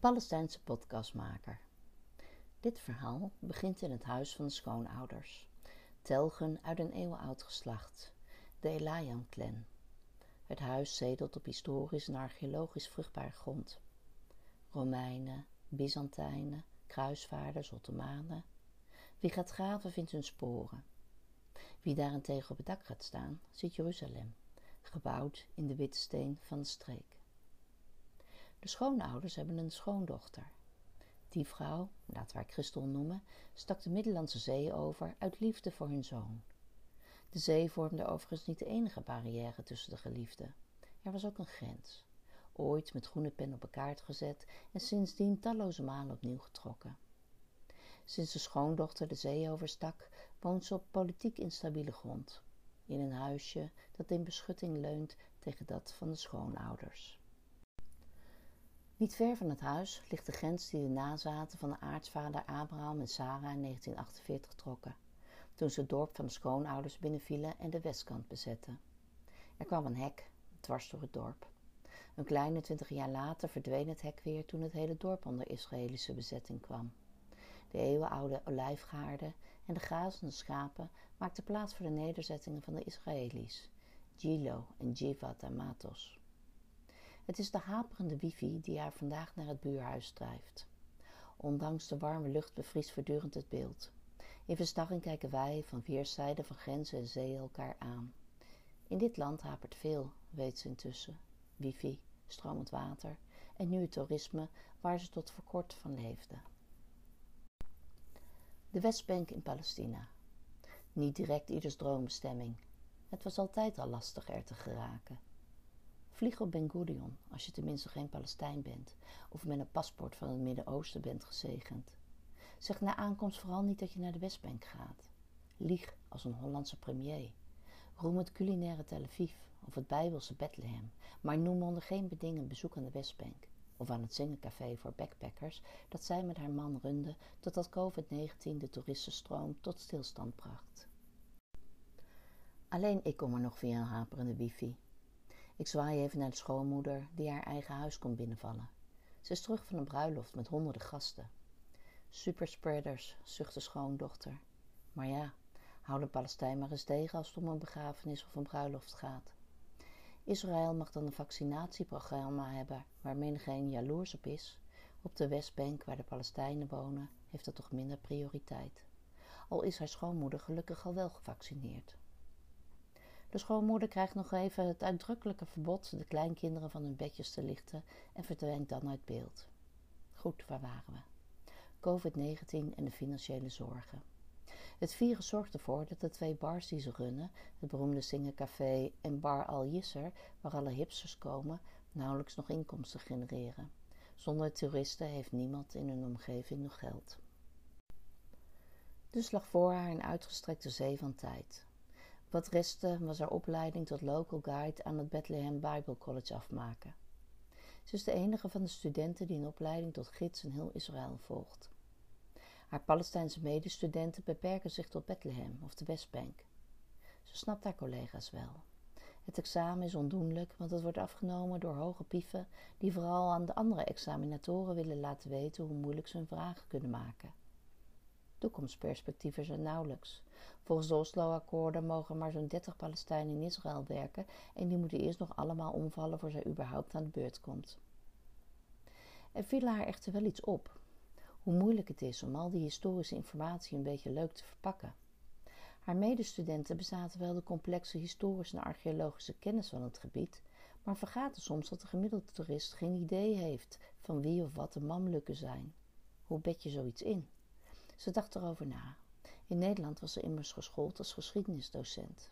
Palestijnse podcastmaker. Dit verhaal begint in het huis van de schoonouders. Telgen uit een eeuwenoud geslacht, de Elayan-clan. Het huis zedelt op historisch en archeologisch vruchtbare grond. Romeinen, Byzantijnen, kruisvaarders, Ottomanen. Wie gaat graven vindt hun sporen. Wie daarentegen op het dak gaat staan, ziet Jeruzalem, gebouwd in de witte steen van de streek. De schoonouders hebben een schoondochter. Die vrouw, laten we haar Christel noemen, stak de Middellandse Zee over uit liefde voor hun zoon. De zee vormde overigens niet de enige barrière tussen de geliefden. Er was ook een grens, ooit met groene pen op een kaart gezet en sindsdien talloze malen opnieuw getrokken. Sinds de schoondochter de zee overstak, woont ze op politiek instabiele grond, in een huisje dat in beschutting leunt tegen dat van de schoonouders. Niet ver van het huis ligt de grens die de nazaten van de aartsvader Abraham en Sarah in 1948 trokken, toen ze het dorp van de schoonouders binnenvielen en de westkant bezetten. Er kwam een hek dwars door het dorp. Een kleine twintig jaar later verdween het hek weer toen het hele dorp onder Israëlische bezetting kwam. De eeuwenoude olijfgaarden en de grazende schapen maakten plaats voor de nederzettingen van de Israëli's, Gilo en Jivat en Matos. Het is de haperende wifi die haar vandaag naar het buurhuis drijft. Ondanks de warme lucht bevriest voortdurend het beeld. In verstarring kijken wij van weerszijden van grenzen en zee elkaar aan. In dit land hapert veel, weet ze intussen. Wifi, stromend water en nu het toerisme waar ze tot voor kort van leefde. De Westbank in Palestina. Niet direct ieders droombestemming. Het was altijd al lastig er te geraken. Vlieg op Ben Gurion als je tenminste geen Palestijn bent of met een paspoort van het Midden-Oosten bent gezegend. Zeg na aankomst vooral niet dat je naar de Westbank gaat. Lieg als een Hollandse premier. Roem het culinaire Tel Aviv of het Bijbelse Bethlehem, maar noem onder geen beding een bezoek aan de Westbank of aan het zingencafé voor backpackers dat zij met haar man runde totdat COVID-19 de toeristenstroom tot stilstand bracht. Alleen ik kom er nog via een haperende wifi. Ik zwaai even naar de schoonmoeder die haar eigen huis komt binnenvallen. Ze is terug van een bruiloft met honderden gasten. Superspreaders, zucht de schoondochter. Maar ja, hou de Palestijn maar eens tegen als het om een begrafenis of een bruiloft gaat. Israël mag dan een vaccinatieprogramma hebben waar menigeen jaloers op is. Op de Westbank, waar de Palestijnen wonen, heeft dat toch minder prioriteit. Al is haar schoonmoeder gelukkig al wel gevaccineerd. De schoonmoeder krijgt nog even het uitdrukkelijke verbod de kleinkinderen van hun bedjes te lichten en verdwijnt dan uit beeld. Goed, waar waren we? COVID-19 en de financiële zorgen. Het virus zorgt ervoor dat de twee bars die ze runnen, het beroemde Singercafé en Bar Al Yisser, waar alle hipsters komen, nauwelijks nog inkomsten genereren. Zonder toeristen heeft niemand in hun omgeving nog geld. Dus lag voor haar een uitgestrekte zee van tijd. Wat restte was haar opleiding tot local guide aan het Bethlehem Bible College afmaken. Ze is de enige van de studenten die een opleiding tot gids in heel Israël volgt. Haar Palestijnse medestudenten beperken zich tot Bethlehem of de Westbank. Ze snapt haar collega's wel. Het examen is ondoenlijk, want het wordt afgenomen door hoge pieven die vooral aan de andere examinatoren willen laten weten hoe moeilijk ze hun vragen kunnen maken. Toekomstperspectieven zijn nauwelijks. Volgens de Oslo-akkoorden mogen maar zo'n 30 Palestijnen in Israël werken en die moeten eerst nog allemaal omvallen voor zij überhaupt aan de beurt komt. Er viel haar echter wel iets op. Hoe moeilijk het is om al die historische informatie een beetje leuk te verpakken. Haar medestudenten bezaten wel de complexe historische en archeologische kennis van het gebied, maar vergaten soms dat de gemiddelde toerist geen idee heeft van wie of wat de mamlukken zijn. Hoe bed je zoiets in? Ze dacht erover na. In Nederland was ze immers geschoold als geschiedenisdocent.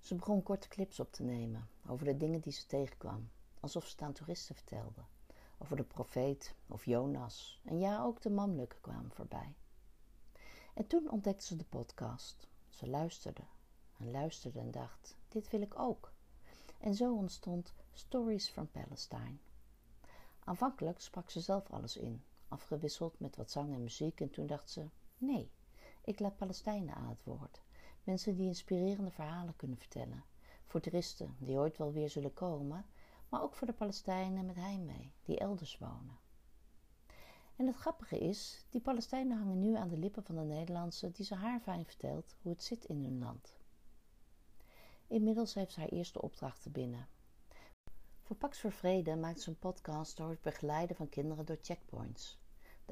Ze begon korte clips op te nemen over de dingen die ze tegenkwam, alsof ze het aan toeristen vertelde. Over de profeet of Jonas en ja, ook de mamlukken kwamen voorbij. En toen ontdekte ze de podcast. Ze luisterde en luisterde en dacht: dit wil ik ook. En zo ontstond Stories from Palestine. Aanvankelijk sprak ze zelf alles in, afgewisseld met wat zang en muziek, en toen dacht ze: nee, ik laat Palestijnen aan het woord. Mensen die inspirerende verhalen kunnen vertellen. Voor toeristen die ooit wel weer zullen komen, maar ook voor de Palestijnen met heimwee die elders wonen. En het grappige is, die Palestijnen hangen nu aan de lippen van de Nederlandse die ze haar fijn vertelt hoe het zit in hun land. Inmiddels heeft ze haar eerste opdrachten binnen. Voor Pax voor Vrede maakt ze een podcast over het begeleiden van kinderen door checkpoints.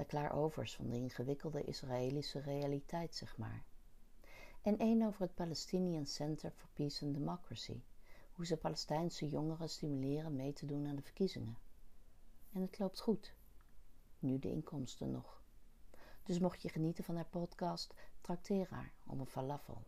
De klaarovers van de ingewikkelde Israëlische realiteit, zeg maar. En één over het Palestinian Center for Peace and Democracy, hoe ze Palestijnse jongeren stimuleren mee te doen aan de verkiezingen. En het loopt goed. Nu de inkomsten nog. Dus mocht je genieten van haar podcast, trakteer haar om een falafel.